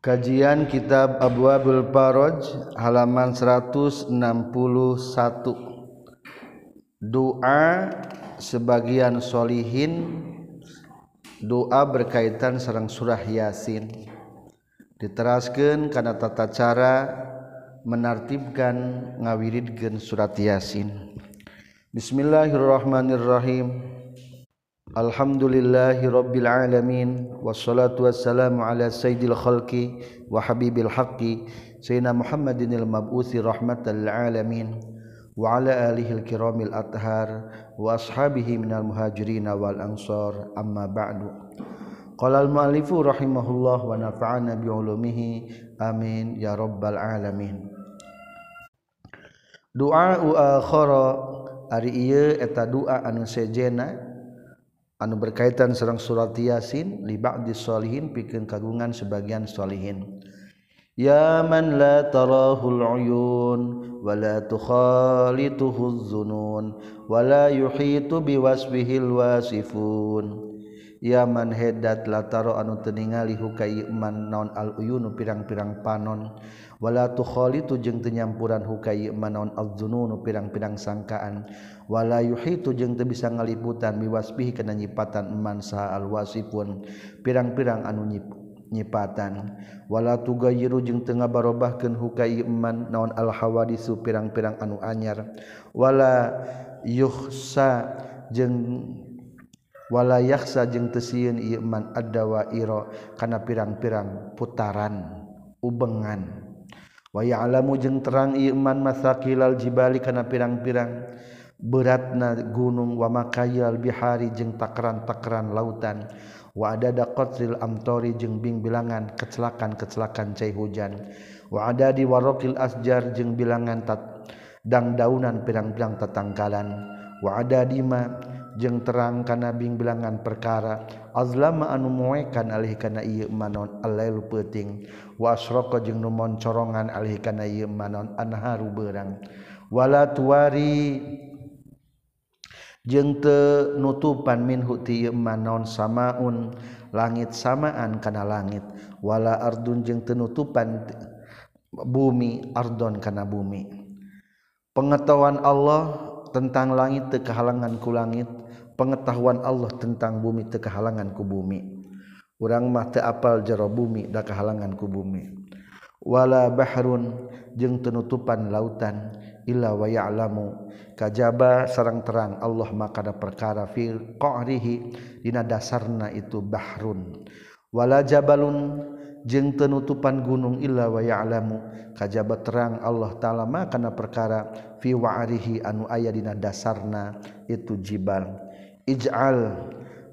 Kajian Kitab Abwabul Faraj halaman 161 Doa sebagian solihin doa berkaitan sarang surah Yasin. Diteraskan karena tata cara menartibkan ngawiridkeun surat Yasin. Bismillahirrahmanirrahim Alhamdulillahi Rabbil Alamin Wassalatu wassalamu ala sayyidil khalqi wa habibil haqqi Sayyidina Muhammadinil mab'uthi rahmatan lil alamin Wa ala alihil kiramil athar Wa ashabihi minal muhajirina wal ansar amma ba'du. Qala al-mu'alifu rahimahullah wa nafa'ana bi'ulumihi Amin ya Rabbal Alamin. Doa u akhara ari ieu eta doa anu sejena anu berkaitan serang surat Yasin li ba'dissholihin pikeun kagungan sebagian sholihin. Ya man la tarahul uyun wa la tukhalituhu dzunun wa la yuhitu biwasfihil wasifun. Ya man hedat la taro anu teu ningali hukaiman naon al uyunu pirang-pirang panon. wala tukholi tujeng tenyampuran hukai naon al-zununu pirang-pirang sangkaan. Wala yuhitu jeung teu bisa ngaliputan biwasbihi kena nyipatan man saha alwasifun pirang-pirang anu nyip nyipatan. Wala tugayiru jeung teu ngabarobahkeun hukai iman naon al hawadisu pirang-pirang anu anyar. Wala yuhsa jeung wala yaksa jeung teu sieun ieu iman ad-dawaira kana pirang-pirang putaran ubengan. waya alamu jeung terang Iman masa kilal jibali karena pirang-pirang. Beratna gunung wamakayal bihari jeung takaran-takaran lautan. Wa adada qatril amtori jeung bing bilangan kecelakaan-kecelakaan cai hujan. Wa adadi warokil asjar jeung bilangan tat dang daunan pirang-pirang tatangkalan wa adadi ma jeung terang kana bing bilangan perkara. Azlama anu moekan alih kana ieu manon al-lailu peuting. wasroko jeung numon corongan alih kana ieu manon anharu beurang. Wala tuari jeung teu nutupan minhu ti ieu manon samaun langit samaan kana langit. Wala ardun jeung teu nutupan bumi ardon kana bumi. Pengetahuan Allah tentang langit teu kahalangan ku langit. Pengetahuan Allah tentang bumi teu kahalangan ku bumi. urang mata apal jero bumi da kahalangan ku bumi. Wala baharun jeung tenutupan lautan illa wa ya'lamu. Kajaba sarang terang Allah maka da perkara fi qa'rihi dina dasarna itu bahrun. Wala jabalun jeung tenutupan gunung illa wa ya'lamu. Kajaba terang Allah taala maka na perkara fi wa'rihi anu aya dina dasarna itu jibal. Ij'al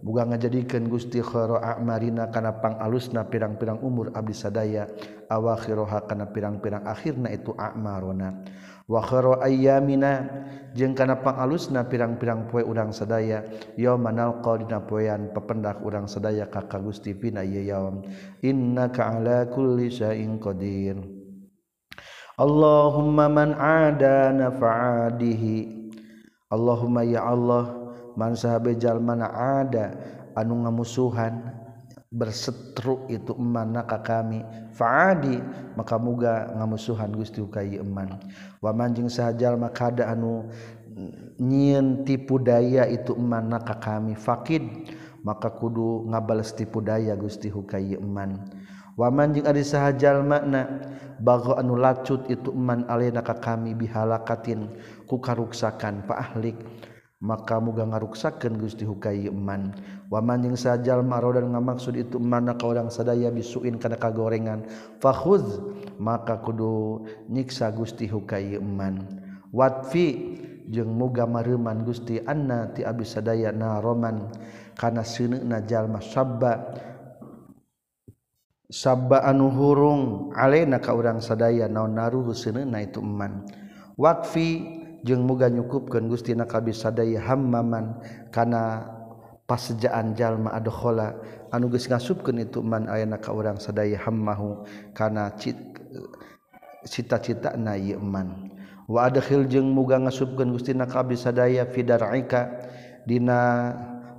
buga ngajadikeun Gusti khara a'marina kana pangalusna pirang-pirang umur abdi sadaya awakhiroha kana pirang-pirang akhirna itu a'marona wa khara ayyamina jeung kana pangalusna pirang-pirang poe urang sadaya yauma nalqa dina poean pependak urang sadaya ka ka Gusti pina ieu yaum. Innaka ala kulli syai'in Allahumma man adana fa'adihi Allahumma ya Allah mansahabjallmana ada anu ngamusuhan bersetru itu emanaka kami. Faadi maka muga ngamusuhan Gusti Ukayi eman. Wamanjing maka ada anu nyiin tipu daya itu emanaka kami. Fakid maka kudu ngabales tipu daya Gusti hukai eman. Wamanjing ada sahajal makna bago anu lacut itu eman alenaka kami bihalakatin ku karuksakan pak ahlik. maka muga ngaruksakeun Gusti hukai iman waman yang sajal marodan ngamaksud itu mana ka urang sadaya bisuin kana kagorengan. Fakhudz maka kudu nyiksa Gusti hukai iman watfi jeung muga mareuman Gusti anna ti abis sadaya naroman. Kana seuneuna jalma sabba. Sabba anu hurung alena ka urang sadaya naon naruh seuneuna itu eman. Wakfi jeung muga nyukupkeun Gusti na kabisadaya hammaman kana pasejaan jalma adkhola anu geus ngasupkeun itu man ayana ka urang sadaya hammahu kana cita-cita na ieu man. Wa adkhil jeung muga ngasupkeun Gusti na kabisadaya fidaraika dina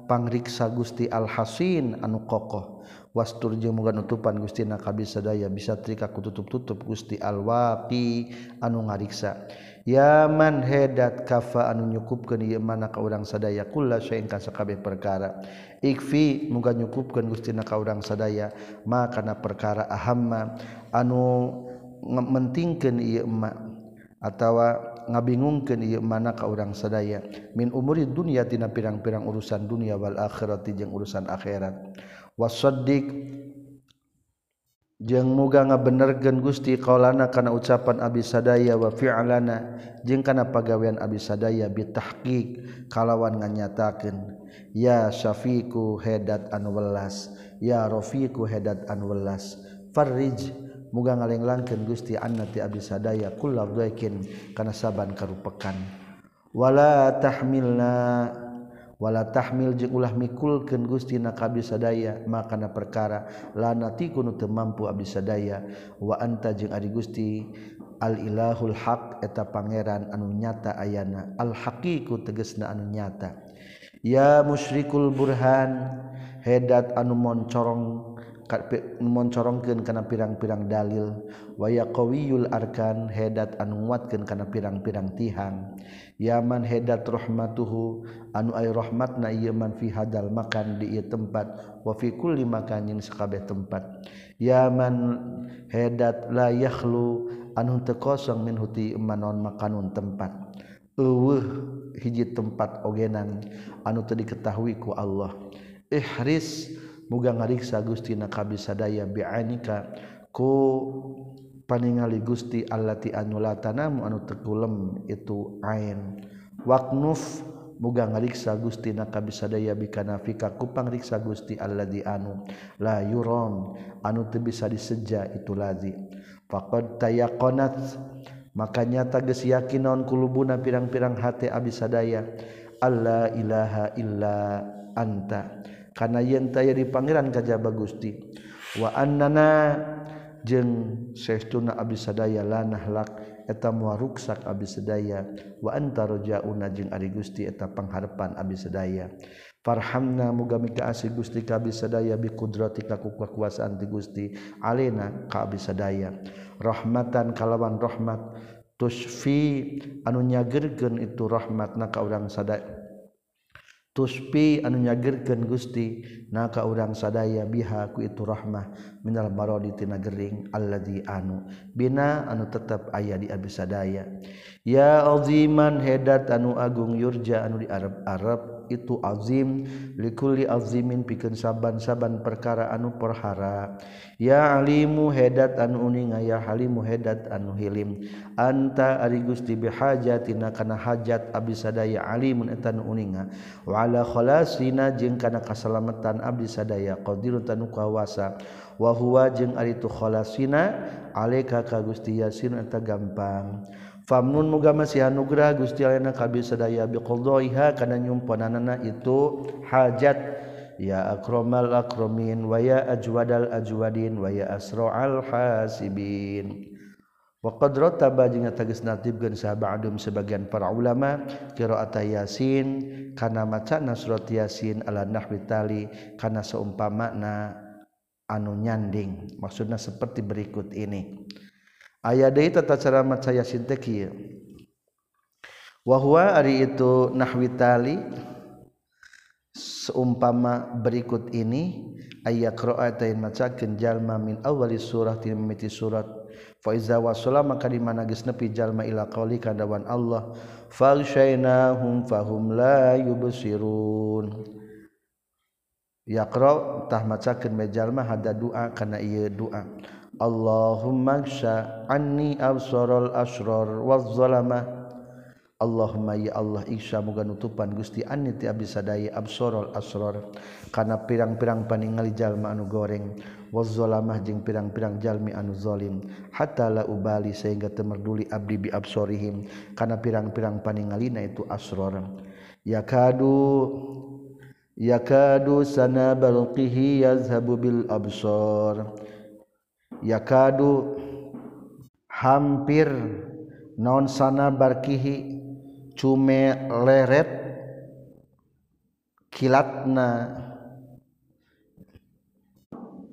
pangriksa Gusti Al-Hasin anu kokoh. Wastur jeung muga nutupan Gusti na kabisadaya bisa trika kututup-tutup Gusti Al-Waqi anu ngariksa. Yaman hedat kafa anu nyukupkeun ieu mana ka urang sadaya kulla ka sakabeh perkara. Ikfi muga nyukupkeun gustina ka urang sadaya ma kana perkara ahamma anu mentingkeun ieu emak atawa ngabingungkeun ieu mana ka urang sadaya. Min umuri dunya tina pirang-pirang urusan dunia wal akhirati jeung urusan akhirat. Wasaddiq jeng muga ngabenerkeun Gusti qaulana kana ucapan Abisadaya wa fi'lana jeung kana pagawean Abisadaya bitahqiq kalawan nganyatakeun. Ya syafiku hedat anu welas. Ya rafiku hedat anu welas. Farrij muga ngalenglangkeun Gusti anna ti abdi kullu dhaikin kana saban karupekan wala tahmilna wala tahmil jeung ulah mikulkeun Gusti na ka maka perkara lanatiku nu teu mampu abdi sadaya wa anta jeung ari Gusti al ilahul haq eta pangeran anu nyata ayana. Al haqiqu tegasna anu nyata. Ya musyrikul burhan hedat anu moncorong moncorongkeun kana pirang-pirang dalil. Waya qawiyul arkan hedat anu nguatkeun kana pirang-pirang tihang. Yaman hedat rahmatuhu anu ay rahmatna ieu man fi hadal makan di ieu tempat. Wa fi kulli makanin sakabeh tempat. Yaman hedat la yakhlu anu teu kosong min huti manon makanun tempat. Eueuh hiji tempat ogenan anu teu diketahui ku Allah. Ihris muga ngariksa Gusti na kabisadaya bianika ku paningali Gusti allati anu latanamu anu tekulem itu ain. Waqnuf muga ngariksa Gusti na kabisadaya bikanafika ku pangriksa Gusti alladzi anu la yuram anu teu bisa diseja itu lazi faqad tayaqanat maka nyata geus yakin naon kulubuna pirang-pirang hate abisadaya alla ilaha illa anta. karena yen tay di Pangeran Kajaba Gusti waan nana jeng seuna Abis seaya lanahlak etam waruksak Abis sedaya waantarjauna jeung Ari Gusti eta pengharpan Abisedaya farhamna mugami kaasi Gusti ka kabi bi kudrati ka kekuasaan ti Gusti alena ka sedaya rahmatan kalawan rahmat tusfi anu nyagergen itu rahmatna ka urang sadaya. tuspi anu nyagirkeun Gusti naka urang sadaya biha ku itu rahmah minal maradi tina gering alladzi anu bina anu tetep aya di abdi sadaya. Ya aziman hedat anu agung yurja anu di arab-arab itu azim. Likulli azimin pikeun saban-saban perkara anu perhara. Ya alimu hedat anu uninga ya halimu hedat anu hilim. Anta ari Gusti bihajatina kana hajat abdi sadaya alimun eta anu uninga. Wala khalasina jeung kana kasalamatan abdi sadaya qadirun tanu kuasa wa huwa jeung ari tu khalasina alaika ka Gusti Yasin eta gampang. famun muga masih anugerah Gusti Allah kabeh sadaya biqadhiha kana nyumponanana itu hajat. Ya akramal akramin wa ya ajwadal ajwadin wa ya asra'al hasibin. Wa qad rataba jeung tagis natibkeun sahabatum sebagian para ulama qiraat yasin kana maca surat yasin ala nahwi tali kana makna anu nyanding. Maksudna seperti berikut ini. Aya deui tata cara maca yasin teh kieu wa huwa ari itu nahwi tali seumpama berikut ini ayat qira'atain macakeun jalma min awali surah ti mimiti surat. Fa iza wasala maka di mana geus nepi jalma ila qauli kadawan Allah. Faghshaynahum fahum la yubsirun. Yaqra tah macakeun me jalma hada doa kana ieu doa Allahumma ksha anni absarul asrar wazzalama Allahumma ya Allah isya muga nutupan Gusti anni ti abdi sadaya absarul asrar. Kana pirang-pirang paningali jalma anu goreng wazzalamah jeung pirang-pirang jalmi anu zalim. Hatta la ubali sehingga temerduli abdi bi absarihim. Kana pirang-pirang paningalina itu asrar. Yakadu yakadu sana balqihi yazhabu bil absar. Ya kadu hampir non sana barkihi cume leret kilatna.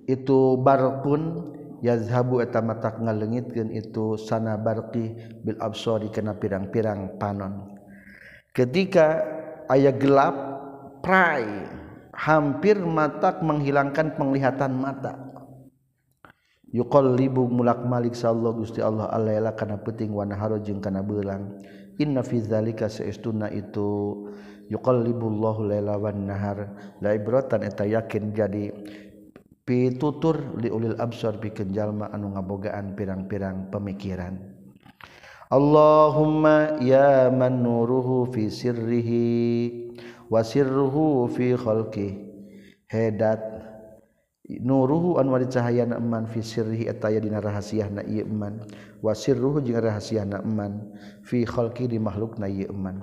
Itu barpun yazhabu eta matak ngalengitkeun itu sana barqi bil absari kena pirang-pirang panon. Ketika ayat gelap prai hampir matak menghilangkan penglihatan mata yukol libu mulak malik sallallahu gusti Allah alaila kana peting wa haro jeung kana beulang. Inna fi dzalika saestuna itu yuqallibullahu laila wan nahar. La ibratan eta yakin jadi pitutur liulil absar pikeun jalma anu ngabogaan pirang-pirang pemikiran. Allahumma ya man nuruhu fi sirrihi wa sirruhu fi khalqi hedat nuruhu anu ari cahayana eman fi sirrihi eta aya dina rahasiahna ieu eman. Wa sirruhu jeung rahasiahna eman. Fi khalqi di makhlukna ieu eman.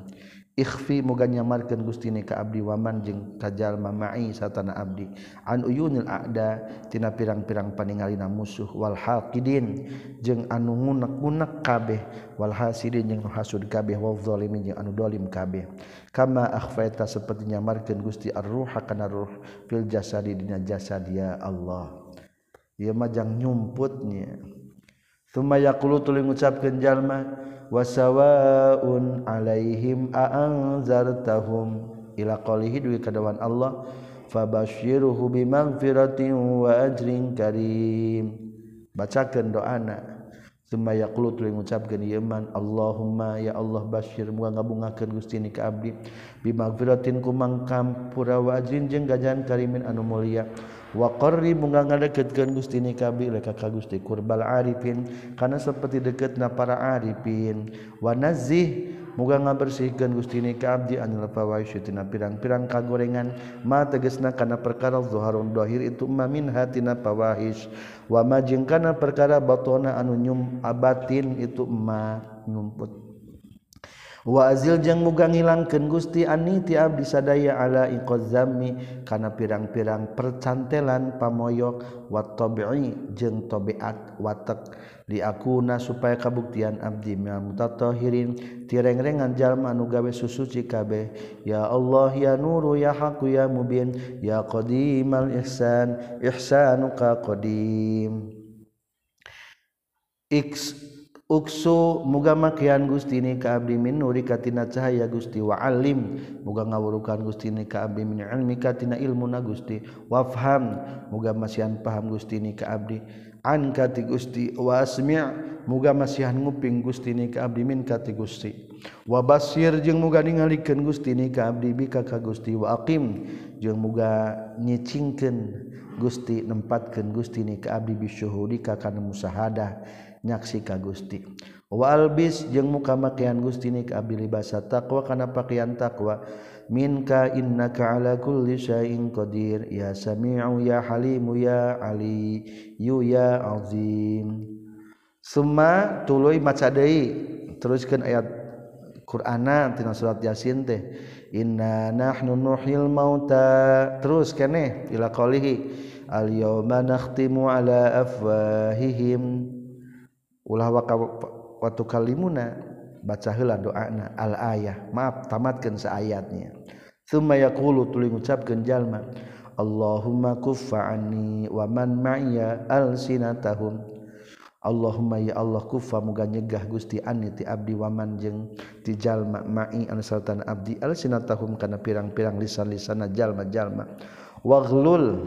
Ikhfi muga nyamarkeun Gusti ni ka abdi waman jeung kajal ma'i satana abdi. An uyunil a'da tina pirang-pirang paningalina musuh wal haqidin jeung anu ngunek-ngunek kabeh wal hasidin jeung hasud kabeh wal zalimin jeung anu dolim kabeh. Kama akhfaita saperti nyamarkeun Gusti ar-ruha kana ruh fil jasadi dina jasad ya Allah. Ieu mah jang nyumputnya Tuma yaqulu tuluy ngucapkeun jalma wasawaun alaihim aanzartahum ila qalihi duwi kadawan Allah fabasyiruhu bimaghfiratin wa ajrin karim. Bacakeun doana. Tuma yaqulu tuluy ngucapkeun ieu man Allahumma ya Allah basyir muga ngabungakeun Gusti ni ka abdi. Bimaghfiratin ku mangkampura wa ajrin jeung gajahan karimin anu mulia. waqarri munga ngadeketkeun Gusti ni kabeh ka Gusti kurbal arifin kana seperti deketna para arifin. Wa nazih muga ngabersihkeun Gusti ni ka abdi anil fawaisy tina pirang-pirang kagorengan. Ma tegasna kana perkara zuharun dohir itu ma min hatina fawahish wa ma jeung kana perkara batona anu nyum abatin itu ma nyumput. Wazil jang mugang mugangilankan Gusti Ani tiab disadaya ala iqozami kana pirang-pirang percantelan pamoyok wat tobi jeung tobeat watek diakuna supaya kabuktian abdi mil mutatohirin tirengrengan jalma anu gawe susuci kabeh ya Allah ya nuru ya haqu ya mubin ya qadimal ihsan ihsanuka qadim. X uksu muga makian gustini ka abdi min nuri katina cahaya gusti wa alim. Muga ngawurukan gustini ka abdi min ilmi katina ilmuna gusti. Wafham muga masihan paham gustini ka abdi. An kati gusti wa asmi' muga masihan nguping gustini ka abdi min kati gusti. Wa basir jeung muga ningalikeun gustini ka abdi bika ka gusti. Wa aqim jeung muga nyicingkeun gusti nempatkeun gustini ka abdi bisyuhudi ka kana musahadah nyaksi ka Gusti. Walbis jeung muka makian Gusti ni ka basa takwa kana pakaian takwa minka innaka ala kulli syai'in qadir. Ya sami'u ya halimu ya ali yu ya azim. Summa tuluy maca deui teruskeun ayat Qur'ana tina surat Yasin teh. Inna nahnu nuhil mauta. Terus keneh ila qalihi al yauma nakhtimu ala afwahihim ulah waka watu kalimuna baca heula doana al ayah. Maaf tamatkeun saayatnya thumma yaqulu tuluy ngucapkeun jalma Allahumma kuffa anni wa man ma'iya alsinatahum. Allahumma ya Allah kufa muga nyegah Gusti anni ti abdi waman jeung ti jalma ma'i anu sarta abdi alsinatahum kana pirang-pirang lisan-lisanna jalma-jalma. Waghlul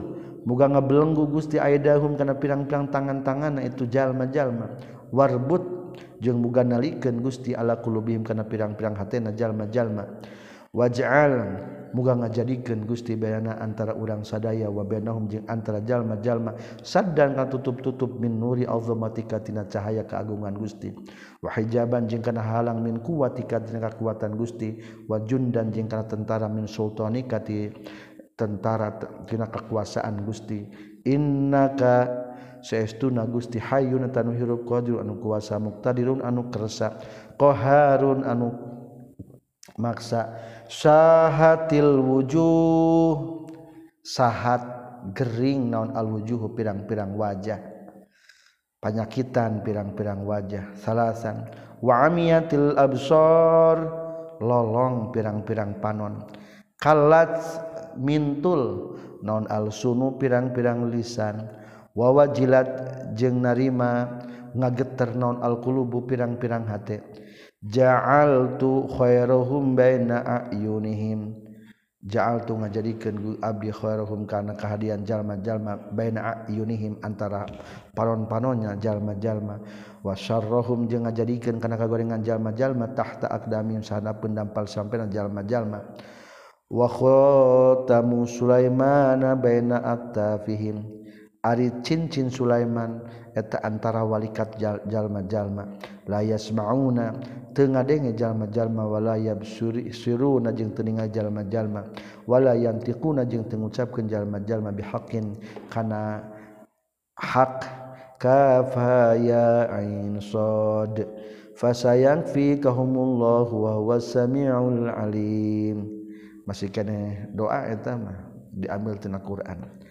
muga ngebelenggu Gusti aidahum kana pirang-pirang tangan-tanganna itu jalma-jalma. warbut jeung muga nalikeun Gusti ala qulubihim kana pirang-pirang hatena jalma-jalma. Waj'al muga ngajadikeun Gusti bayana antara urang sadaya wa bainahum jeung antara jalma-jalma. Saddan kana tutup-tutup min nuri azamatika tina cahaya keagungan Gusti. Wa hijaban jeung kana halang min kuwatika tina kekuatan Gusti. Wa jundan jeung kana tentara min sultanika ti tentara tina kekuasaan Gusti. Innaka saestuna Gusti Hayyun tanu hirup qadir anu kuasa muqtadirun anu kersa. Qaharun anu maksa. Sahatil wujuh. Sahat gering naon alwujuhu pirang-pirang wajah. Panyakitan pirang-pirang wajah. Salasan. Wa amiyatil absor. Lolong pirang-pirang panon. Kalat mintul non al sunu pirang-pirang lisan. wawajilat jeng jeung narima ngageter naon alqulubu pirang-pirang hate. Ja'altu khairuhum baina ayunihim. Ja'altu ngajadikeun abdi khairuhum kana kahadian jalma-jalma baina ayunihim antara panon-panonya jalma-jalma. Wa syarrahum jeung ngajadikeun kana kagorengan jalma-jalma tahta aqdamim sanapeun pendampal sampean jalma-jalma. Wa khatamu sulaimana baina aktafihim. Ari cincin Sulaiman eta antara walikat jalma-jalma. Layas mauna tengah denge jalma-jalma walayab siru teu teninga jalma-jalma. Wala yantiquna jeung teu ngucapkeun jalma-jalma bihaqqin kana hak kafa ya ain sad fasayang fi kahumullah wa huwa samiul alim. Masih kene doa eta mah diambil tina Quran.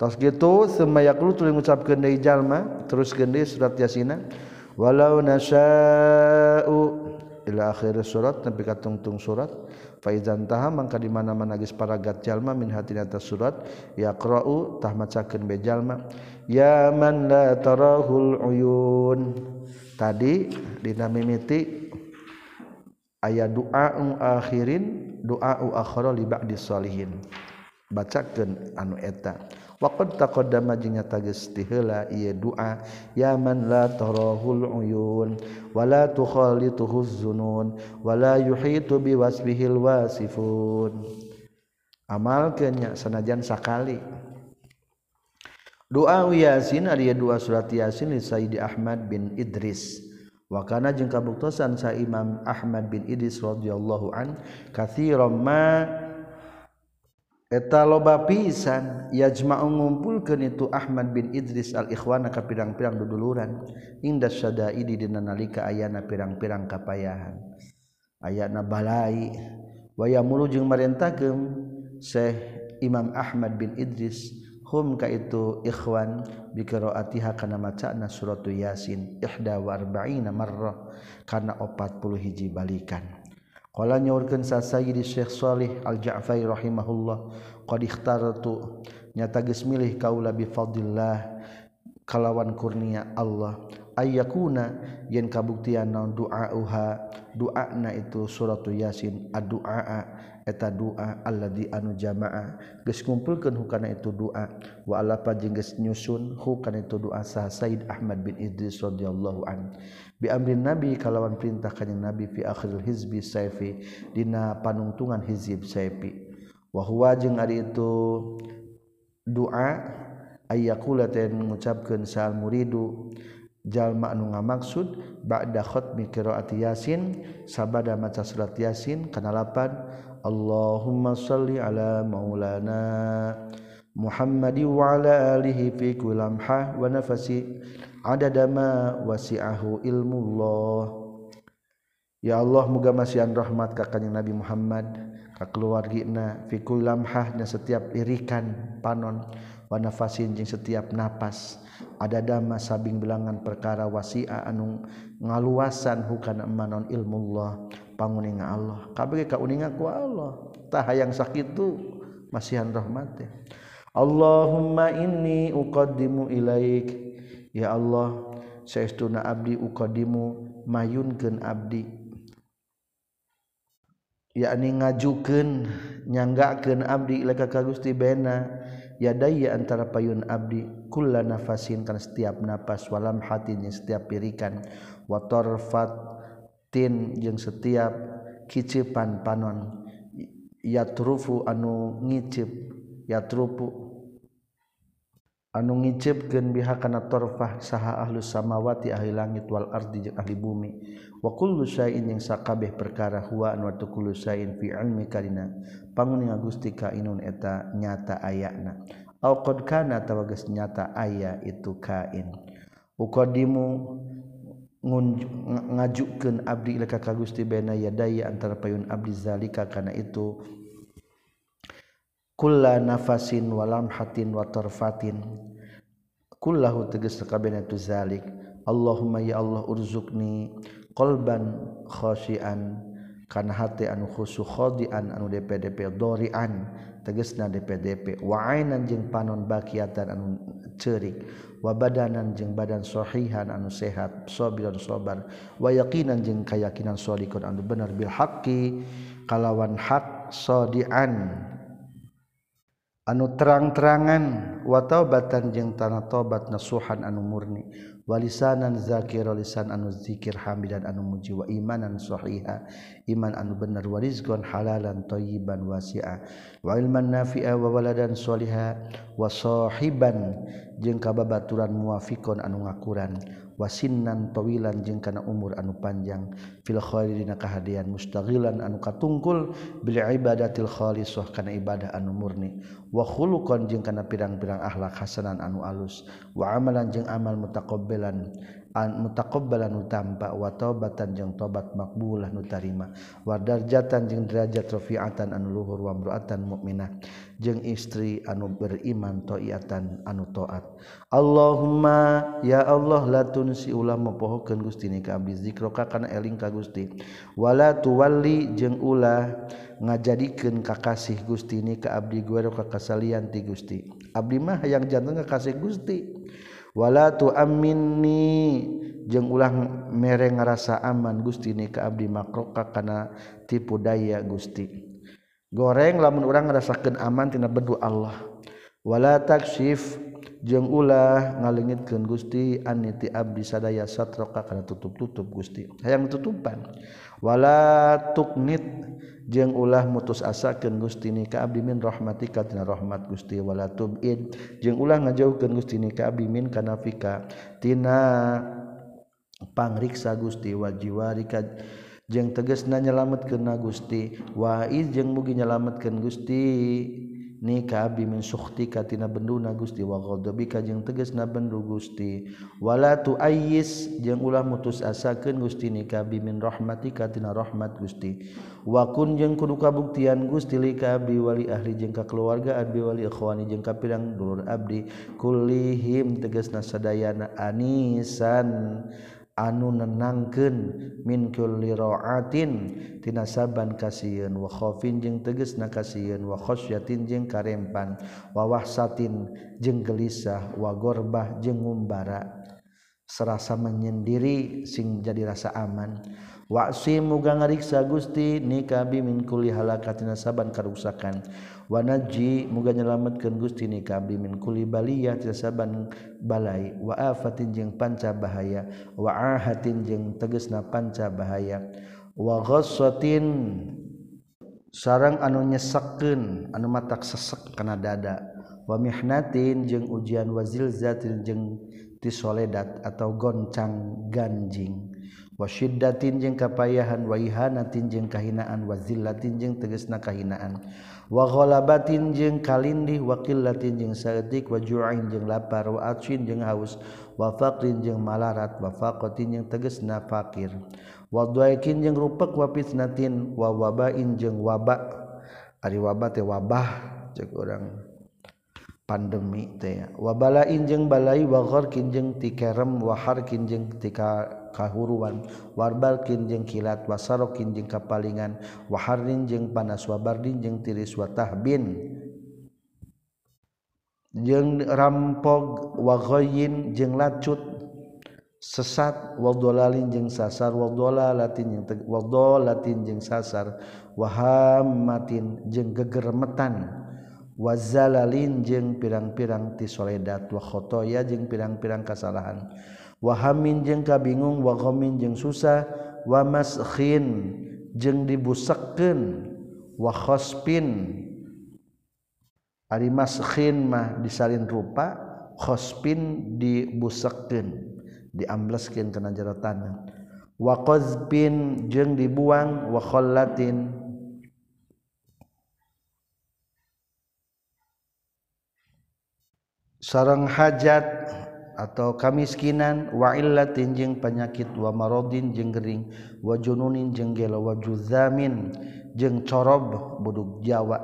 Tos gitu semayaklu tulis ngucapkeun deui jalma terus deui surat Yasin. Walau nasya'u ila akhir surat nepi ka tungtung surat. Fa idzan taha mangka di mana-mana geus paragat jalma min hatina atas surat. Yaqra'u tah macakeun be jalma ya man la tarahul uyun. Tadi dina mimiti aya doa akhirin doa akhara li ba'di solihin bacakeun anu eta. Waqad taqaddama jeung tegas tiheula ieu doa ya man la tarahul uyun wa la tukhalituhu zunun wa la yuhitu bi wasfihil wasifun. Amalkeun nya sanajan sakali. Doa Yasin ari dua surat Yasin li Sayyidi Ahmad bin Idris. Wa kana jeung kabuktosan sa Imam Ahmad bin Idris radhiyallahu an katsiran ma eta loba pisan yajma'u ngumpulkeun itu Ahmad bin Idris al-Ikhwana ka pirang-pirang duduluran. Inda sadaidi dina nalika ayana pirang-pirang kapayahan. Ayana balai. Waya mulu jeung marentakeun Syekh Imam Ahmad bin Idris hum ka itu ikhwan bi qiraatiha kana maca'na suratu yasin ihda wa arba'ina marrah kana 40 hiji balikan. Qala nyaurkeun sa Sayyidi Syekh Shalih Al-Ja'fari rahimahullah qad ikhtartu nyata geus milih kaula bi fadillah kalawan kurnia Allah. Ayyakuna yen kabuktian naon duauha duana itu suratu yasin addu'a eta doa alladzi anu jamaa. Geus ngumpulkeun hukana itu doa wa alapa jeung geus nyusun hukana itu doa sa Said Ahmad bin Idris radhiyallahu an. biamrin nabi kalawan perintah kanjing nabi fi akhiril hizbi saifi dina panungtungan hizib saifi. Wa huwa jeung ari itu doa ayyakula ten mengucapkeun sal muridu. Jalma anu ngamaksud ba'da khatmi qiraati yasin sabada maca surat yasin kana lapan Allahumma salli ala maulana Muhammadi wa ala alihi fi kulamha wa nafasi. Ada dama wasiahu ilmullah. Ya Allah muga masihan rahmat ka kanjeng Nabi Muhammad ka keluargina fi lamhahna setiap irikan panon wa nafasin jeung setiap napas. Ada dama sabing bilangan perkara wasia anu ngaluasan hukana manon ilmullah panguninga Allah. Kabeh kauninga ku Allah. Tah hayang sakitu masihan rahmat Allahumma inni uqaddimu ilaik ya Allah saestuna abdi uqadimu mayunkeun abdi. Yakni ngajukeun nyanggakeun abdi ilaika ka Gusti bena. Yadaya antara payun abdi kulla nafasin kan setiap napas walam hatinya setiap pirikan. Wa tarfatin jeung setiap kicipan panon. Yatrufu anu ngicip yatrufu anu ngicipkeun biha kana torfah saha ahlus samawati ahli langit wal ardi jeung ahli bumi. Wa kullu syai'in yang sakabeh perkara huwa anu wa kullu syai'in fi ilmi karina. Panguninga Gusti ka inun eta nyata ayana. Au qad kana tawagas nyata aya itu kain. Uqadimu ngajukeun abdi ila ka Gusti bena yadaya antara payun abdi zalika kana itu kulla nafasin walam hatin wa tarfatin. Kullahu tegas kabehna tu zalik. Allahumma ya Allah urzukni qalban khashian. Kana hati anu khusu khadian anu DPDP dorian. Tegesna DPDP wa ainan jeung panon bakiatan anu cerik. Wa badanan jeung badan sahihan anu sehat sabiran sabar. Wa yaqinan jeung kayakinan shalikun anu bener bil haqqi. Kalawan hak sadian. anu terang-terangan watobatan jeung tanah tobat nasuhan anu murni. Walisanan zakir lisan anu dzikir hamidan anu muji wa imanan sahiha. Iman anu bener warizqan halalan thayyiban wasi'a. Wa ilman nafi'a wa waladan shaliha wa sahiban jeung kababaturan muwafiqan anu ngakuran. wasinnan towilan jeung kana umur anu panjang. Fil khairi dina kahadian mustaghilan anu katungkul. Bil ibadatil khalisah kana ibadah anu murni. Wa khuluqan jeung kana pirang-pirang akhlak hasanan anu alus. Wa amalan jeung amal mutaqabbalan mutaqobbalan utamba wa taubatan jeung tobat makbulah nu tarima. Wa darjatan jeung derajat rafi'atan anu luhur wa imra'atan mukminah jeung istri anu beriman ta'iatan anu taat Allahumma ya Allah latun si ulah mapohokeun Gusti ni ka abdi. Zikroka kana eling ka Gusti. Wala tuwalli jeung ulah ngajadikeun kakasih Gusti ni ka abdi. Gue kakasalian ti Gusti. Abdi mah yang jantung kakasih Gusti. wala tu aminni. Jeung ulang mere ngarasa aman Gusti ni ka abdi makroka kana tipu daya Gusti. Goreng lamun urang ngarasakeun aman tina bedu Allah. Wala taksif. jeung ulah ngalengitkeun Gusti aniti abdi sadaya satroka kana tutup-tutup Gusti. Hayang tutupan. Wala tuknit jeung ulah mutus asakeun Gusti ni ka abdi min rahmatika tina rahmat Gusti. Wala tubid jeung ulah ngajauhkeun Gusti ni ka abdi min kana fika tina pangriksa Gusti. Wajiwarika jeung tegasna nyelametkeun na Gusti. Waiz jeung mugi nyelametkeun Gusti. ni kaabi min sukhtika tina benduna Gusti wa ghadabika jeung tegasna bendu Gusti. Wala tu ayyis jeung ulah mutus asakeun Gusti ni kaabi min rahmatika tina rahmat Gusti. Wa kun jeung kudu kabuktian Gusti li kaabi wali ahli jeung ka keluarga abdi wali ikhwani jeung ka pirang dulur abdi. Kullihim tegasna sadayana anisan. anu nenangken minkulliroatin tina saban wa wakhovin jeung teges na wa wakhoyatin jeung karempan wawah satin jeung gelisah wagorbah jeung ngumbara. Serasa menyendiri sing jadi rasa aman. Waksi muga ngariksa Gusti nikabi min kulli halakatina saban karuksakan. wanajji muga nyelametkeun Gusti nikabi min kulli baliyah saban balai. Wa afatin jeung panca bahaya. Wa ahatin jeung tegesna panca bahaya. Wa ghassatin sarang anu nyesekeun anu matak sesek kana dada. Wa mihnatin jeung ujian wa zilzatin jeung tisoledat atau goncang ganjing. wasyiddatin jeung kapayahan wa ihanatin jeung kahinaan wa zillatin jeung tegesna kahinaan. Wa ghalabatin jeung kalindih wa qillatin jeung saeutik wa ju'in jeung lapar wa atsin jeung haus wa faqrin jeung malarat wa faqatin jeung tegesna fakir wa dhaikin jeung rupek wa fitnatin wa wabain jeung waba. Ari waba teh wabah cek urang. Pandemi teh wabalain jeung balai wa gharkin jeung tikerem wa harkin jeung tika kahuruan warbalkin jeung kilat wasarokin jeung kapalingan waharin jeung panas wabardin jeung tiris watahbin jeung rampog wagoyin jeung lacut sesat waldolalin jeung sasar waldola latin jeung waldo latin jeung sasar wahamatin jeung gegermetan wazalalin jeung pirang-pirang ti soledat wa khotoya jeung pirang-pirang kasalahan. wahamin jeng kabingung wagomin jeng susah wamaskin jeng dibusakken wahospin Ari maskin mah disalin rupa khospin dibusakken diambleskin kana jero tanah wa jeng dibuang wa khallatin sareng hajat atau kamiskinan wailla tinjeng penyakit wamarodin jeng Gering wajununin jenggela wajuzamin jeng corob buduk Jawa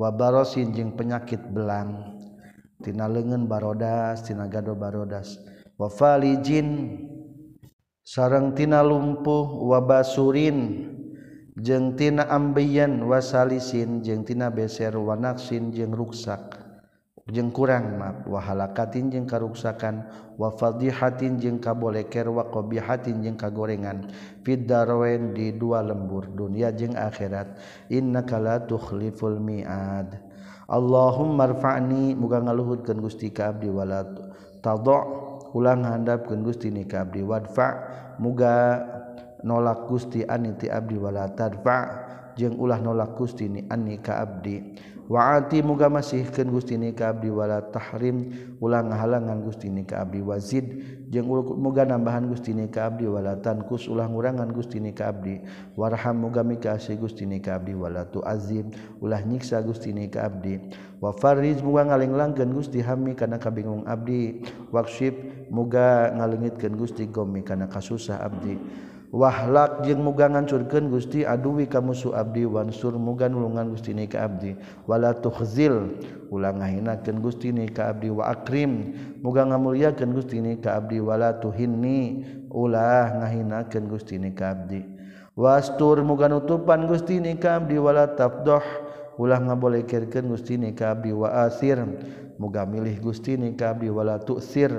wabarosin jeng penyakit belang tina lengan barodas tina gado barodas wafalijin sarang tina lumpuh wabasurin jeng tina ambeyan wasalisin jeng tina beser wanaksin jeng ruksak. jeng kurang mah wahalakatin jeung karuksakan wa jeng jeung kaboleker wa qabihatin jeung kagorengan. Fid darwen di dua lembur dunia jeung akhirat. Innaka la tukhliful mi'ad. Allahumma rfa'ni muga ngaluhutkeun Gusti ka abdi wala tadh ulang handapkeun Gusti ni ka abdi wadfa muga nolak Gusti ani ti abdi wala tadfa jeung ulah nolak Gusti ni ani ka abdi. waati muga masihkan gustini kabdi wala tahrim ulang halangan gustini kabdi wazid jeung muga nambahan gustini kabdi wala tankus ulah ngurangan gustini kabdi warham muga mikasi gustini kabdi wala tu ulah nyiksa gustini kabdi wa fariz muga ngalenglangkeun gusti hami kana kabingung abdi. Waksib muga ngaleungitkeun gusti gomi kana kasusah abdi. wahlak jeung muga ngancurkeun Gusti aduwi ka musuh abdi wansur muga nulungan Gusti ni ka abdi. Wala tukhzil ulang ngahinakeun Gusti ni ka abdi. Wa akrim muga ngamulyakeun Gusti ni ka abdi. Wala tuhinni ulah ngahinakeun Gusti ni ka abdi. Wastur muga nutupan Gusti ni ka abdi. Wala tafdhah ulah ngabolehkirkan Gustini kabdi waasir muga milih Gustini kabdi wala tuksir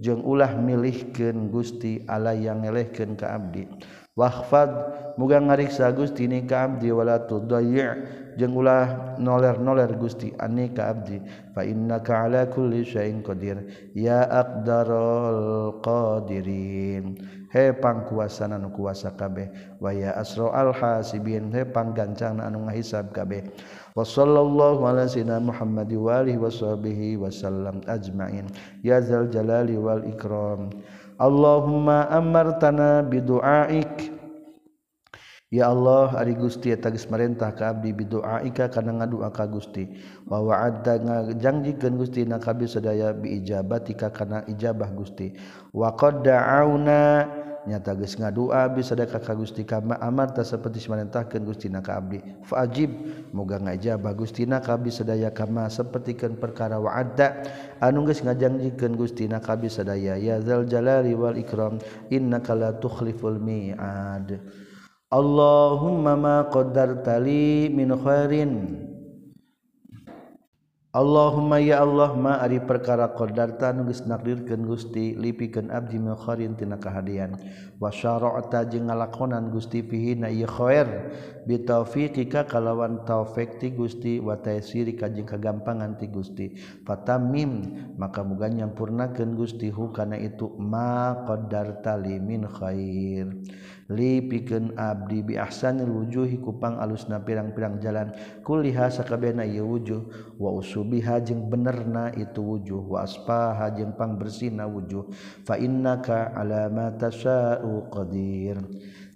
jeung ulah milihkeun Gusti Allah yang ngelehkeun ka abdi. Wafad muga ngariksa Gustini ka abdi wala tudayyi' jeung ulah noler-noler Gusti ani ka abdi. Fa innaka ala kulli syai'in qadir. Ya aqdarul qadirin. He pangkuasana anu kuasa kabeh. Wa ya asra al hasibin. He anu ngahisab kabeh. wasallallahu ala sayyidina Muhammad wa alihi washabihi wasallam ajmain. Ya zal jalali wal ikram. Allahumma amartana bidu'aik Ya Allah ari Gusti eta geus marentah ka abdi bidu'aika kana ngadua ka Gusti. Wa wa'adda ngajangjikeun Gusti na kabeh sadaya biijabatika kana ijabah Gusti. Wa qad da'auna nyata geus ngadua bisa sadaka ka Gusti ka amarta saperti samarentahkeun Gustina ka abdi. Faajib moga ngajabah Gustina ka abdi sadaya kama sapertikeun perkara wa'ada anu geus ngajanjikeun Gustina ka abdi sadaya ya zal jalali wal ikram innaka la tukhliful mi'ad. Allahumma ma qaddartali min khairin Allahumma ya Allah ma ari perkara qadarta nu geus nakdirkeun Gusti lipikeun abdi mil khairin tina kahadian. Wa syara'ta jeung ngalakonan Gusti fihi na ieu khair. Bi taufiqika kalawan taufik ti Gusti wa taysirika jeung kagampangan ti Gusti. Fatamim maka muga nyampurnakeun Gusti hu kana itu ma qadarta limin khair. li pikeun abdi bi ahsanil wujuhi kupang alusna pirang-pirang jalan. Kuliha sakabehna ieu wujuh. Wa usubiha jeung benerna itu wujuh. Wa aspaha jeung pangbersihna wujuh. Fa innaka ala ma tasya'u qadir.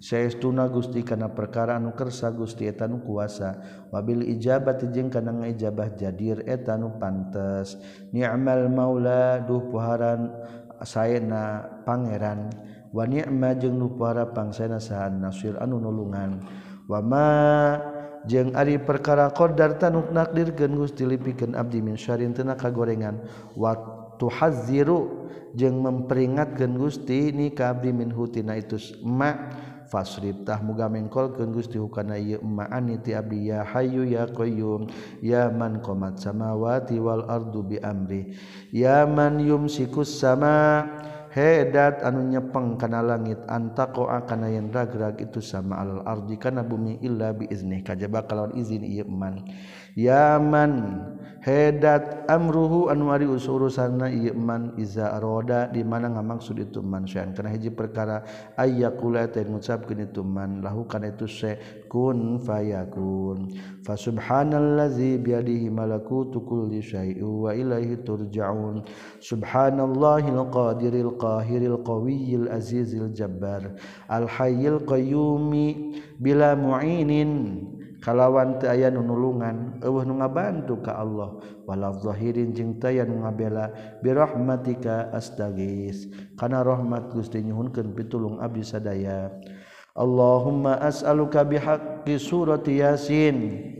Saestuna Gusti kana perkara anu kersa Gusti eta nu kuasa. Wabil ijabati jeung kana ngijabah jadir eta nu pantes. Ni'mal maula duh puharan saena pangeran. wani'ma jeung nu para pangsana sahan nasir anu nulungan. Wama jeung ari perkara qadar tanuk nakdirkeun Gusti lipikeun abdi min syarin teu kagorengan wa tuhazziru jeung memperingatkeun Gusti ni ka abdi min hutina itu ma. Fasribtah muga mengkolkeun Gusti hukana ieu ma aniti abdi. Ya hayyu ya qayyum ya man qamat samawati wal ardu bi amri. Ya man yumsikus sama' hedat anu nyepeng kana langit antako akana yang ragrag itu sama alal ardi kana bumi illa bi izni kajaba kalawan izin ieu man. Yaman hedat amruhu anu ari usurusanna ieu man iza roda di mana ngamaksud itu man. Syai'an kana hiji perkara ayyakula teh ngucapkeun itu man. Lahu kana itu se kun fayakun. Subhanalzi biadihi malaku kulli syai'in wa ilaihi turjaun. Subhanallahilqadiril qahiril qawiyil azizil jabbar. Al hayyil qayyumi bila mu'inin. Kalawan teu aya nu nulungan eueuh nu ngabantu ka Allah. Wala zahirin jeung teu aya nu ngabela bi rahmatika astagis. Kana rahmat Gusti nyuhunkeun pitulung abdi sadaya. Allahumma as'aluka bihaqqi surati Yasin.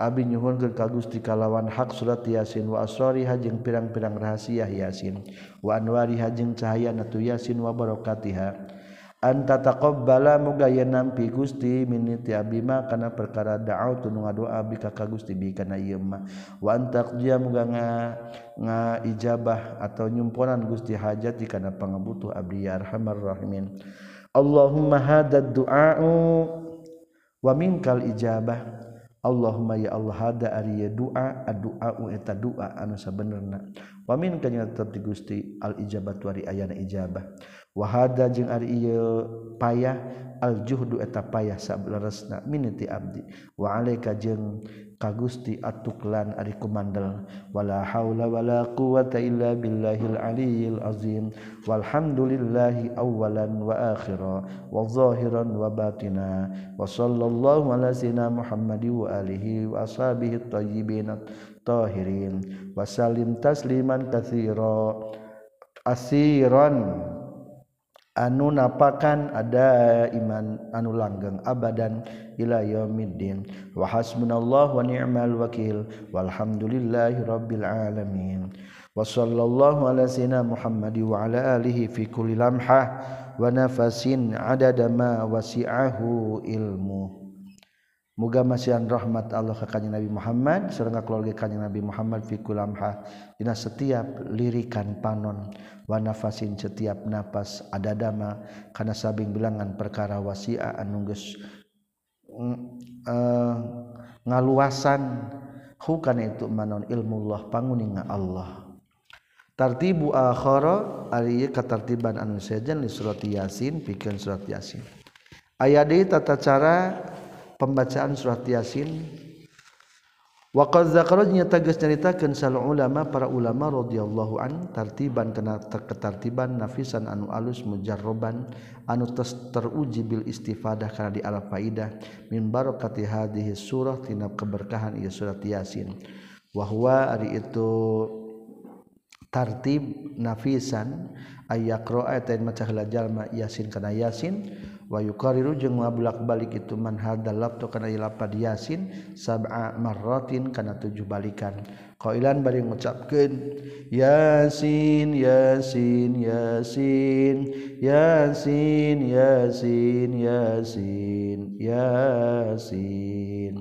Abi nyuhun ke ka Gusti kalawan hak surat Yasin wa asrari hajeng pirang-pirang rahasia Yasin wa anwari hajeng cahaya natu Yasin wa barakatiha. Anta taqabbala muga yen nampi Gusti minni ti abi ma kana perkara da'au tu ngadoa bi ka ka Gusti bi kana ieu mah wa antaqdiya muga nga nga ijabah atau nyumponan Gusti hajat di kana pangabutuh abdi arhamar rahimin. Allahumma hadad du'a'u wa minkal ijabah. Allahumma ya Allah hada ari doa addu'a'u eta doa anu sabenerna. wamin kanya tetap di Gusti al ijabat wari ayana ijabah. Wahada jeung ari ieu payah al juhdu eta payah sableresna miniti abdi. Wa alaika jeung ka Gusti atuklan ari kumandel. Wala haula wala quwata illa billahil aliyil azim. Walhamdulillahi awwalan wa akhira wa zahiran wa batina. Wa sallallahu ala sayyidina muhammadin wa alihi wa ashabihi at-tayyibin. tohirin wasallim tasliman katsiro asiron anu napakan ada iman anu langgeng abadan ila yaumiddin. Wa hasbunallahu wa ni'mal wakil walhamdulillahi rabbil alamin. Wa sallallahu ala sayyidina muhammadi wa ala alihi fi kulli lamhah wa nafasin adada ma wasi'ahu ilmu Muga masihan rahmat Allah ke kanjeng Nabi Muhammad sareng keluarga kanjeng Nabi Muhammad fi kulamha. Dina setiap lirikan panon wa nafasin setiap napas ada dama kana sabing bilangan perkara wasia anu uh, ngaluasan. Hukana itu manon ilmu Allah panguninga Allah. Tartibu akhara ari katartiban anu sejen li surat yasin pikeun surat yasin. Aya deui tata cara pembacaan surat Yasin. Waqad zakarnya tagas nyaritakeun sal ulama para ulama radhiyallahu an tartiban kena ketartiban nafisan anu alus mujarroban anu tes teruji bil istifadah kana di al faidah min barakati hadhihi surah tina keberkahan ieu surat yasin. Wa huwa ari itu tartib nafisan ayaqra ayatin maca jalma yasin kana yasin wayukariru jeung ngabulak-balik itu man hadzal lafdz kana lapad yasin sab'a marratin kana tujuh balikan. Qailan bari ngucapkeun yasin yasin yasin yasin yasin yasin yasin.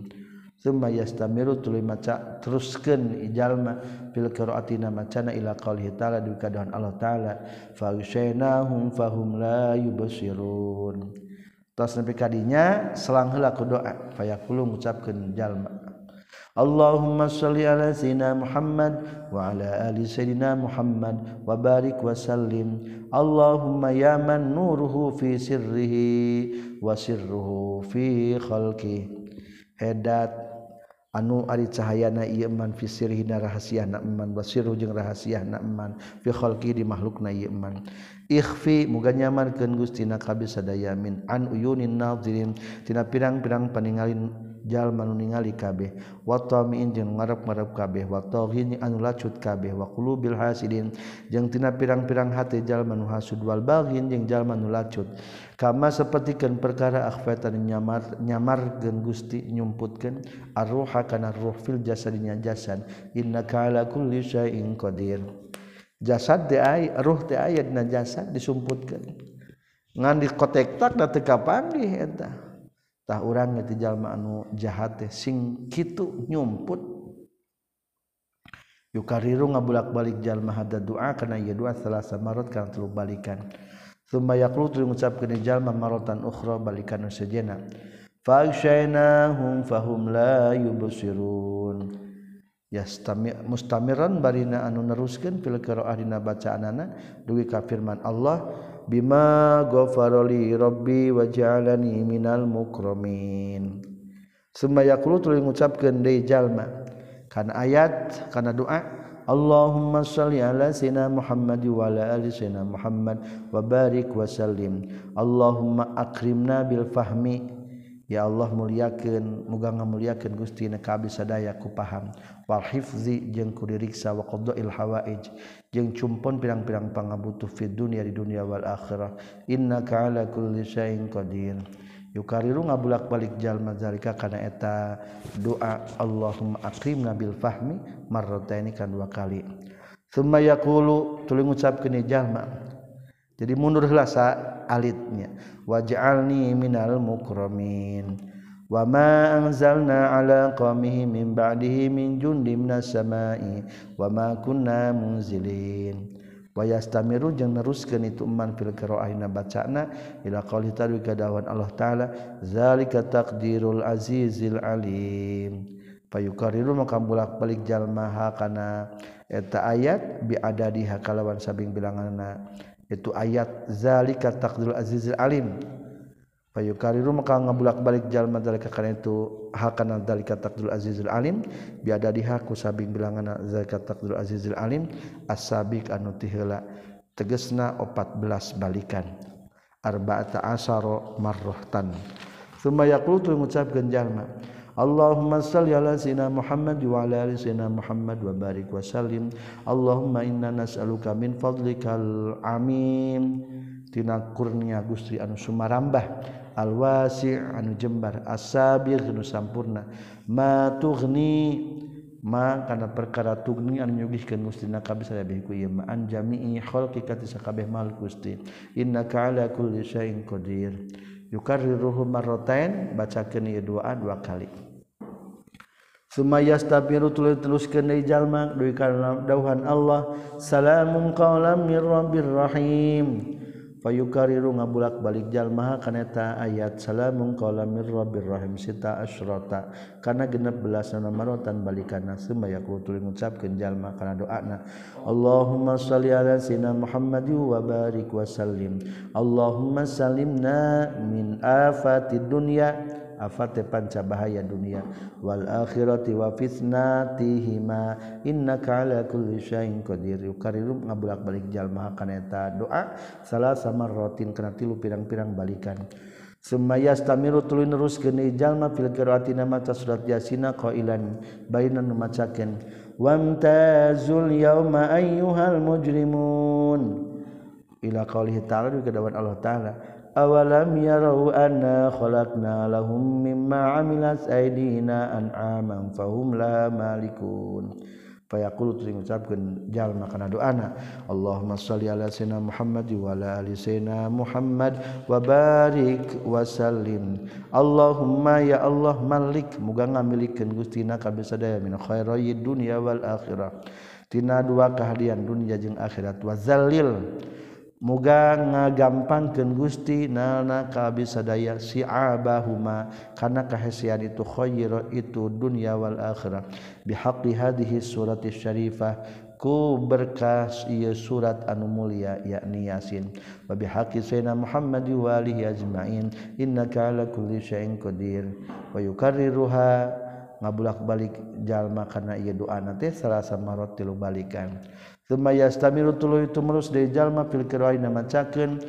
Summa yastamiru tuluy maca teruskeun ijalma fil qiraatina macana ila qaulihi ta'ala di kadahan Allah ta'ala. Fa yusainahum fahum la yubsirun. Tos nepi kadinya selang heula ku doa fayaqulu ngucapkeun jalma Allahumma shalli ala sayyidina Muhammad wa ala ali sayyidina Muhammad wa barik wa sallim. Allahumma ya man nuruhu fi sirrihi wa sirruhu fi khalqihi edat anu ari cahayana ieu man fi sirhina rahasiana man basiru jeung rahasiana man fi khalqi di makhlukna ieu man ikhfi muga nyamankeun Gusti na kabeh sadaya min an uyunin nadzirin tina pirang-pirang paningalin jalma ningali kabeh. Watamiin jeung ngarep-ngarep kabeh. Watohin anu lacut kabeh. Wa qulubil hasidin jeung tina pirang-pirang hati jalma nu hasud. Wal baghin jeung jalma nu lacut. Kama sapertikeun perkara akhfatan nyamar nyamar geung Gusti nyumputkeun arruha kana ruh fil jasadinya jasad. Innaka ala kulli syai'in qadir. Jasad teh ruh teh aya dina jasad disumputkeun. Ngan dikotek tak da teu kapanggih eta. tah urang ge jalma anu jahat teh sing kitu nyumput. Yukariru ngabulak-balik jalma hada doa kana ieu doa salasa marot kana telu balikan. Thumma yaqulu ngucapkeun jalma marotan ukhra balikan nu sejenna fa fahum la yubsirun. Yastami mustamiran barina anu neruskeun fil qira'ah dina bacaanana dugi ka firman Allah Bima gofaroli Robbi wajalani minal mukramin. Summa yaqulu tuluy ngucapkeun deui jalma kana ayat kana doa Allahumma shalli ala sayyidina Muhammad wa ala ali sayyidina Muhammad wa barik wa sallim. Allahumma akrimna bil fahmi Ya Allah muliakan muga ngamuliakan Gusti na kabis sadaya ku paham. Wal hifzi jeung ku diriksa wa qada'il hawaij jeung cumpon pirang-pirang pangabutuh fid dunya di dunia wal akhirah. Innaka ala kulli syai'in qadir. Yukariru ngabulak-balik jalma zalika kana eta doa Allahumma akrimna bil fahmi marrataini kan dua kali. Summa yaqulu tuluy ngucapkeun jalma jadi mundur helasa alitnya. Waj'alni minal mukromin wama anzalna ala qaumihi min ba'dihi min jundin minas sama'i. Wama kunna munzilin. Wa yastamiru jeung neruskeun itu man fil qira'ahina bacana ila qouli ta'ala kadawan Allah taala zalika taqdirul azizil alim. Payukariru maka bolak-balik jalma kana. Eta ayat bi adadiha kalawan sabing bilanganna. Itu ayat zalika taqdirul azizil alim. Fayukariru maka ngabulak-balik jalma dalika kana itu hakana dalika taqdirul azizil alim. Bi adadiha ku sabing bilanganna zalika taqdirul azizil alim. As-sabiq anu tiheula tegesna 14 balikan. Arba'ata asara marrahtan summa yaqulu ngucapkeun jalma Allahumma salli ala sayyidina Muhammad wa ala ali sayyidina Muhammad wa barik wa sallim. Allahumma inna nas'aluka min fadlikal amin. Tina kurnia Gusti anu sumarambah. Al wasi anu jembar. Asabir anu sampurna. Ma tughni ma kana perkara tugni anu nyugihkeun gustina kabeh sadaya ku ieu. Ma an jami'i khalqika tisakabeh mal gusti. Innaka ala kulli syai'in qadir. Yukarriruhu marratain bacakeun ieu doa dua kali. Sumayas tapiru tuluy teruskeun deui jalma duy kana dauhan Allah. Salamun qaulam mir rabbir rahim. Fayukariru ngabulak balik jalma kana eta ayat salamun qaulam mir rabbir rahim. Sita asyrata. Kana genep belas marotan balikana sumaya kulo tuluy ngucapkeun jalma kana doana. Allahumma shalli ala sayyidina Muhammad wa barik wa sallim. Allahumma salimna min afatid dunya afate panca bahaya dunia. Wal akhirati wa fitnatihima. Innaka ala kulli syai'in qadir. Yukariru ngabulak balik jalma kana eta doa salah sama rotin kana tilu pirang-pirang balikan. Sumaya stamiru tuluy neruskeun jalma fil qiraati maca surat yasina qailan. Bainan macakeun wamtazul yauma ayyuhal mujrimun. Ila qaulihi ta'ala kedawan Allah taala awalam yarau anna khalaqna lahum mimma amilat aydina an'aman fahum la malikun fayaqulu tu ngucapkeun jalma kana doana Allahumma shalli ala sayyidina Muhammad wa ala ali sayyidina Muhammad wa barik wa sallim. Allahumma ya Allah malik muga ngamilikeun Gustina kabeh sadaya min khairoi dunya wal akhirah. Tina dua kahadian dunya jeung akhirat. Wa zalil muga ngagampangkeun Gusti nalna kabisa daya si'abahuma kana kahesian itu khayr itu dunya wal akhirah. Bihaqqi hadhihi surati syarifah ku berkas ieu surat anu mulia yakni yasin. Wa bihaqqi sayyidina Muhammad wa alihi ajmain innaka ala kulli syai'in qadir. Wa yukarriruha ngabulak balik jalma karena ieu doa teh salasa marot tilu balikan. Semayastamiru tulu itu merus deui jalma fil qira'ina macakeun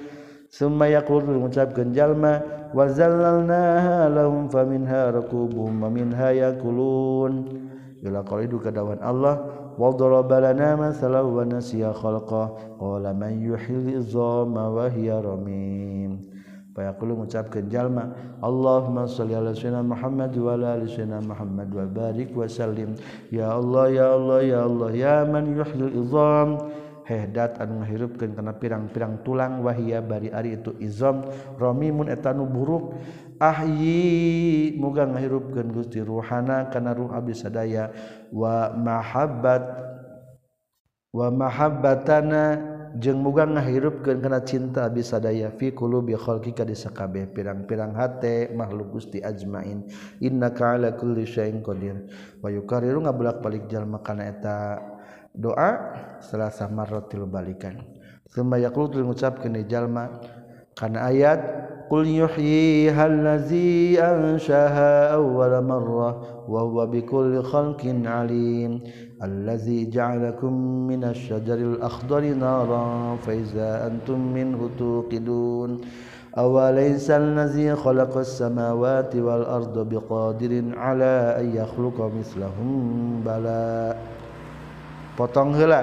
sumaya qul mengucapkan jalma wa zallalna lahum faminha rakubuhum wa minha yakulun. Bila qalidu kadawan Allah wa daraba lana masalan wa nasiya khalqa. Qala man yuhyil izama wa hiya ramim. Fayaqulu mengucapkan jalma. Allahumma salli ala sayyidina Muhammad wa ala ali sayyidina Muhammad wa barik wa sallim. Ya Allah ya Allah ya Allah ya man yuhyil izam. Hehdat anu ngahirupkeun kana pirang-pirang tulang wahia bari ari itu izam. Ramimun eta nu buruk. Ahyi muga ngahirupkeun Gusti ruhana kana ruh abdi sadaya. Wa mahabbat wa mahabbatana jeng muga ngahirupkeun kana cinta bisa daya fi qulubi khalqika di sakabeh. Pirang-pirang hate makhluk Gusti ajmain. Innaka ala kulli nga bulak-balik jalma kana eta doa selasa marrotil balikan. Summa mengucapkan ngucapkeun jalma. Kana ayat قل يحييها الذي أنشأها أول مرة وهو بكل خلق عليم الذي جعلكم من الشجر الأخضر نارا فإذا أنتم منه توقدون أوليس الذي خلق السماوات والأرض بقادر على أن يخلق مثلهم؟ بلاء potonghela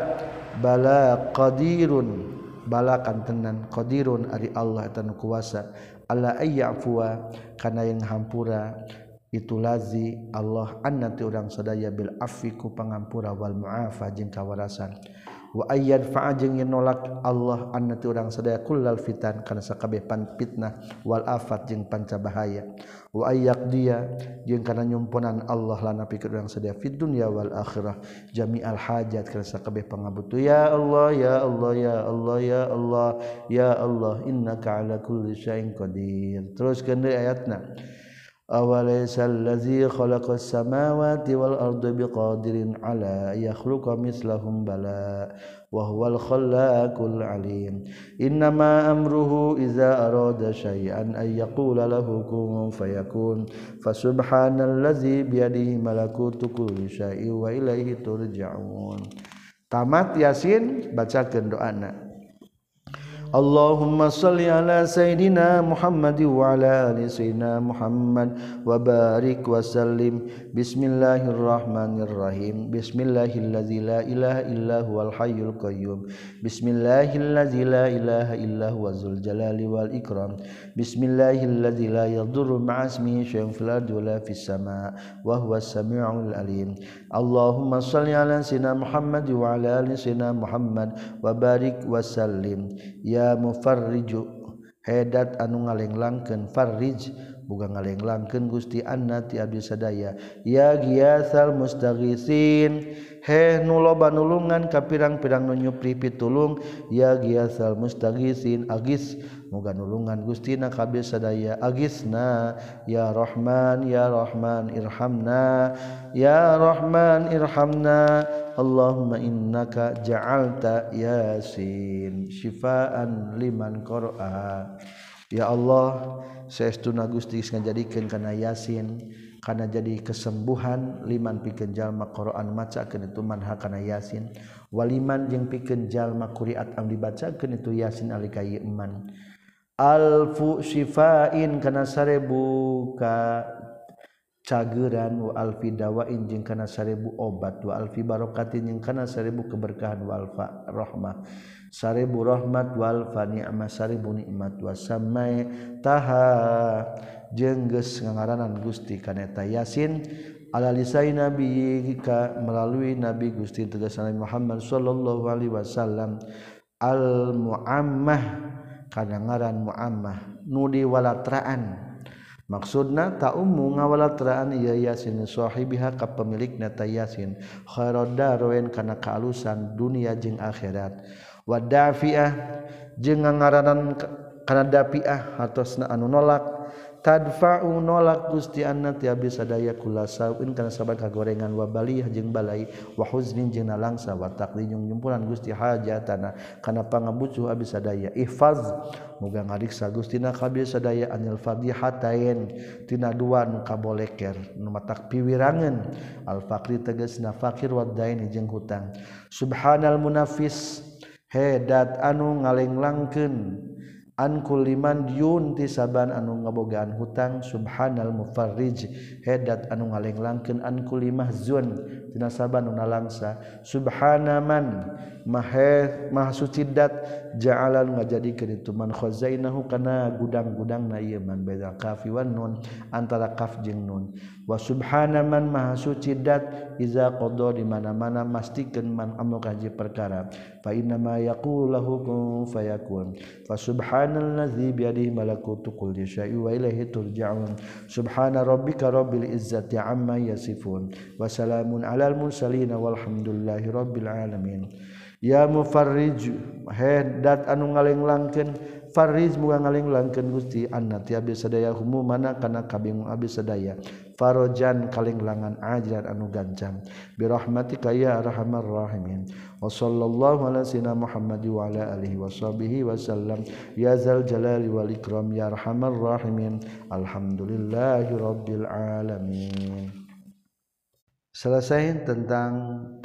bala بلاء قدير kantenan. Qadirun ari Allah eta Allah ayyafuwa kana yang hampura itu lazi Allah annati urang sadaya bil afiku pangampura wal muafa jeung kawarasan. waayad faajeng yang nolak Allah an orang sadaya kullal fitan karena sakabeh pan fitnah wal afat jeung panca bahaya. Wa ayyak dia jeung kana nyumponan Allah lana pikeun urang sadaya fid dunya wal akhirah. Jami'al hajat kana sakabeh pangabutuh. Ya Allah ya Allah ya Allah ya Allah ya Allah innaka ala kulli syai'in qadir. Teruskeun deui ayatna. awalaysa allazi khalaqas samawati wal arda biqadirin ala yakhluqa mislahum bala wa huwal khallaqul alim innama amruhu iza arada shay'an ay yaqula lahu kun fayakun fasubhanallazi biyadihi malakutu kulli syai'in wa ilaihi turja'un tamat yasin bacakeun doana اللهم صل على سيدنا محمد وعلى آل سيدنا محمد وبارك وسلم. بسم الله الرحمن الرحيم. بسم الله الذي لا إله إلا هو الحي القيوم. بسم الله الذي لا إله إلا هو ذو الجلال والإكرام. بسم الله الذي لا يضر مع اسمه شيء في الأرض ولا في السماء وهو السميع العليم. اللهم صل على سيدنا محمد وعلى آل سيدنا محمد وبارك وسلم. يا ya mufarriju hedat anu ngalenglangkeun farrij buka ngalenglangkeun Gusti Anna ti abdi sadaya. Ya giasal mustaghisin he nu loba nulungan ka pirang-pirang nu nyupri pitulung ya giasal mustaghisin agis muganulungan Gustina kabisadaya Agisna ya Rohman ya Rohman Irhamna ya Rohman Irhamna. Allahumma innaka ja'alta yasin syifaan liman qara'a. Ya Allah saestuna Gusti ngajadikeun kana yasin kana jadi kesembuhan liman pikeun jalma Quran macakeun itu manha kana yasin. Waliman jeung pikeun jalma qiraat am dibacakeun itu yasin alika iman alfu syifain kana sarebu ka cageran wa alfi dawain jeung kana sarebu obat wa alfi barokatin jeung kana sarebu keberkahan wa alfa rahmah sarebu rahmat wa alfa ni'mah sarebu nikmat wa samai taha jeung geus ngangaranan Gusti kana eta Yasin. Ala lisai nabi ka melalui nabi Gusti tegas Nabi Muhammad sallallahu alaihi wasallam. Al muammah karena ngaran muammah nudi walatraan maksudna tak umum ngawalatraan iya yasin sahibiha ka pemilik nata yasin. Khairodaroen karena kealusan dunia jeng akhirat. Wadafiah jeng ngaranan karena dafiah hartosna anu nolak. tadfa'u nolak Gusti anna ti abdi sadaya kula saupin kana saban kagorengan wa balih jeung balai wa huznin jeung nalangsa wa taqdinyung nyumpulan Gusti hajatana. Kana pangabucuh abdi sadaya ihfaz muga ngariksa Gusti na kabi sadaya anil fadihatayn tina dua nu kaboleker nu matak piwirangan. Al faqri tegasna fakir wa daini jeung hutang. Subhanal munafis hedat anu ngalenglangkeun ankuliman yunti saban anu ngabogaan hutang subhanal mufarrij. Hedat anu ngalenglangkeun ankulimah zun. tina saban langsa. Subhanaman mahe maha suci dat ja'alan ngajadikeun itu man khazainahu kana gudang-gudang na ieu man beda kaf wan nun antara kaf jeung nun. Wa subhanaman maha suci dat iza qada di mana-mana mastikeun man amru kaji perkara. Fa inna ma yaqulu fayakun. Fa subhanalladzi bi yadihi malakutu kulli syai'in wa ilaihi turja'un. Subhana rabbika rabbil izzati amma yasifun. Wa salamun ala alal mursalin walhamdulillahi rabbil alamin. Ya mufarrij hedat anu ngalenglangkeun. Farrij muga ngalenglangkeun Gusti. Annati abi sadaya humu mana kana kabingung abi sadaya. Farojan kalenglangan ajar anu gancang. Bi rahmatika ya arhamar rahimin. Wa sallallahu ala sayyidina muhammad wa ala alihi washabihi wasallam ya zal jalali wal ikram ya arhamar rahimin. Alhamdulillahi rabbil alamin. selesai tentang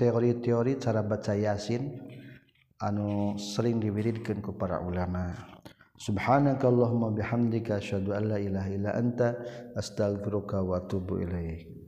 teori-teori cara baca Yasin anu sering diwiridkan ke para ulama. Subhanakallahumma bihamdika asyhadu an la ilaha illa anta astaghfiruka wa atubu ilaik.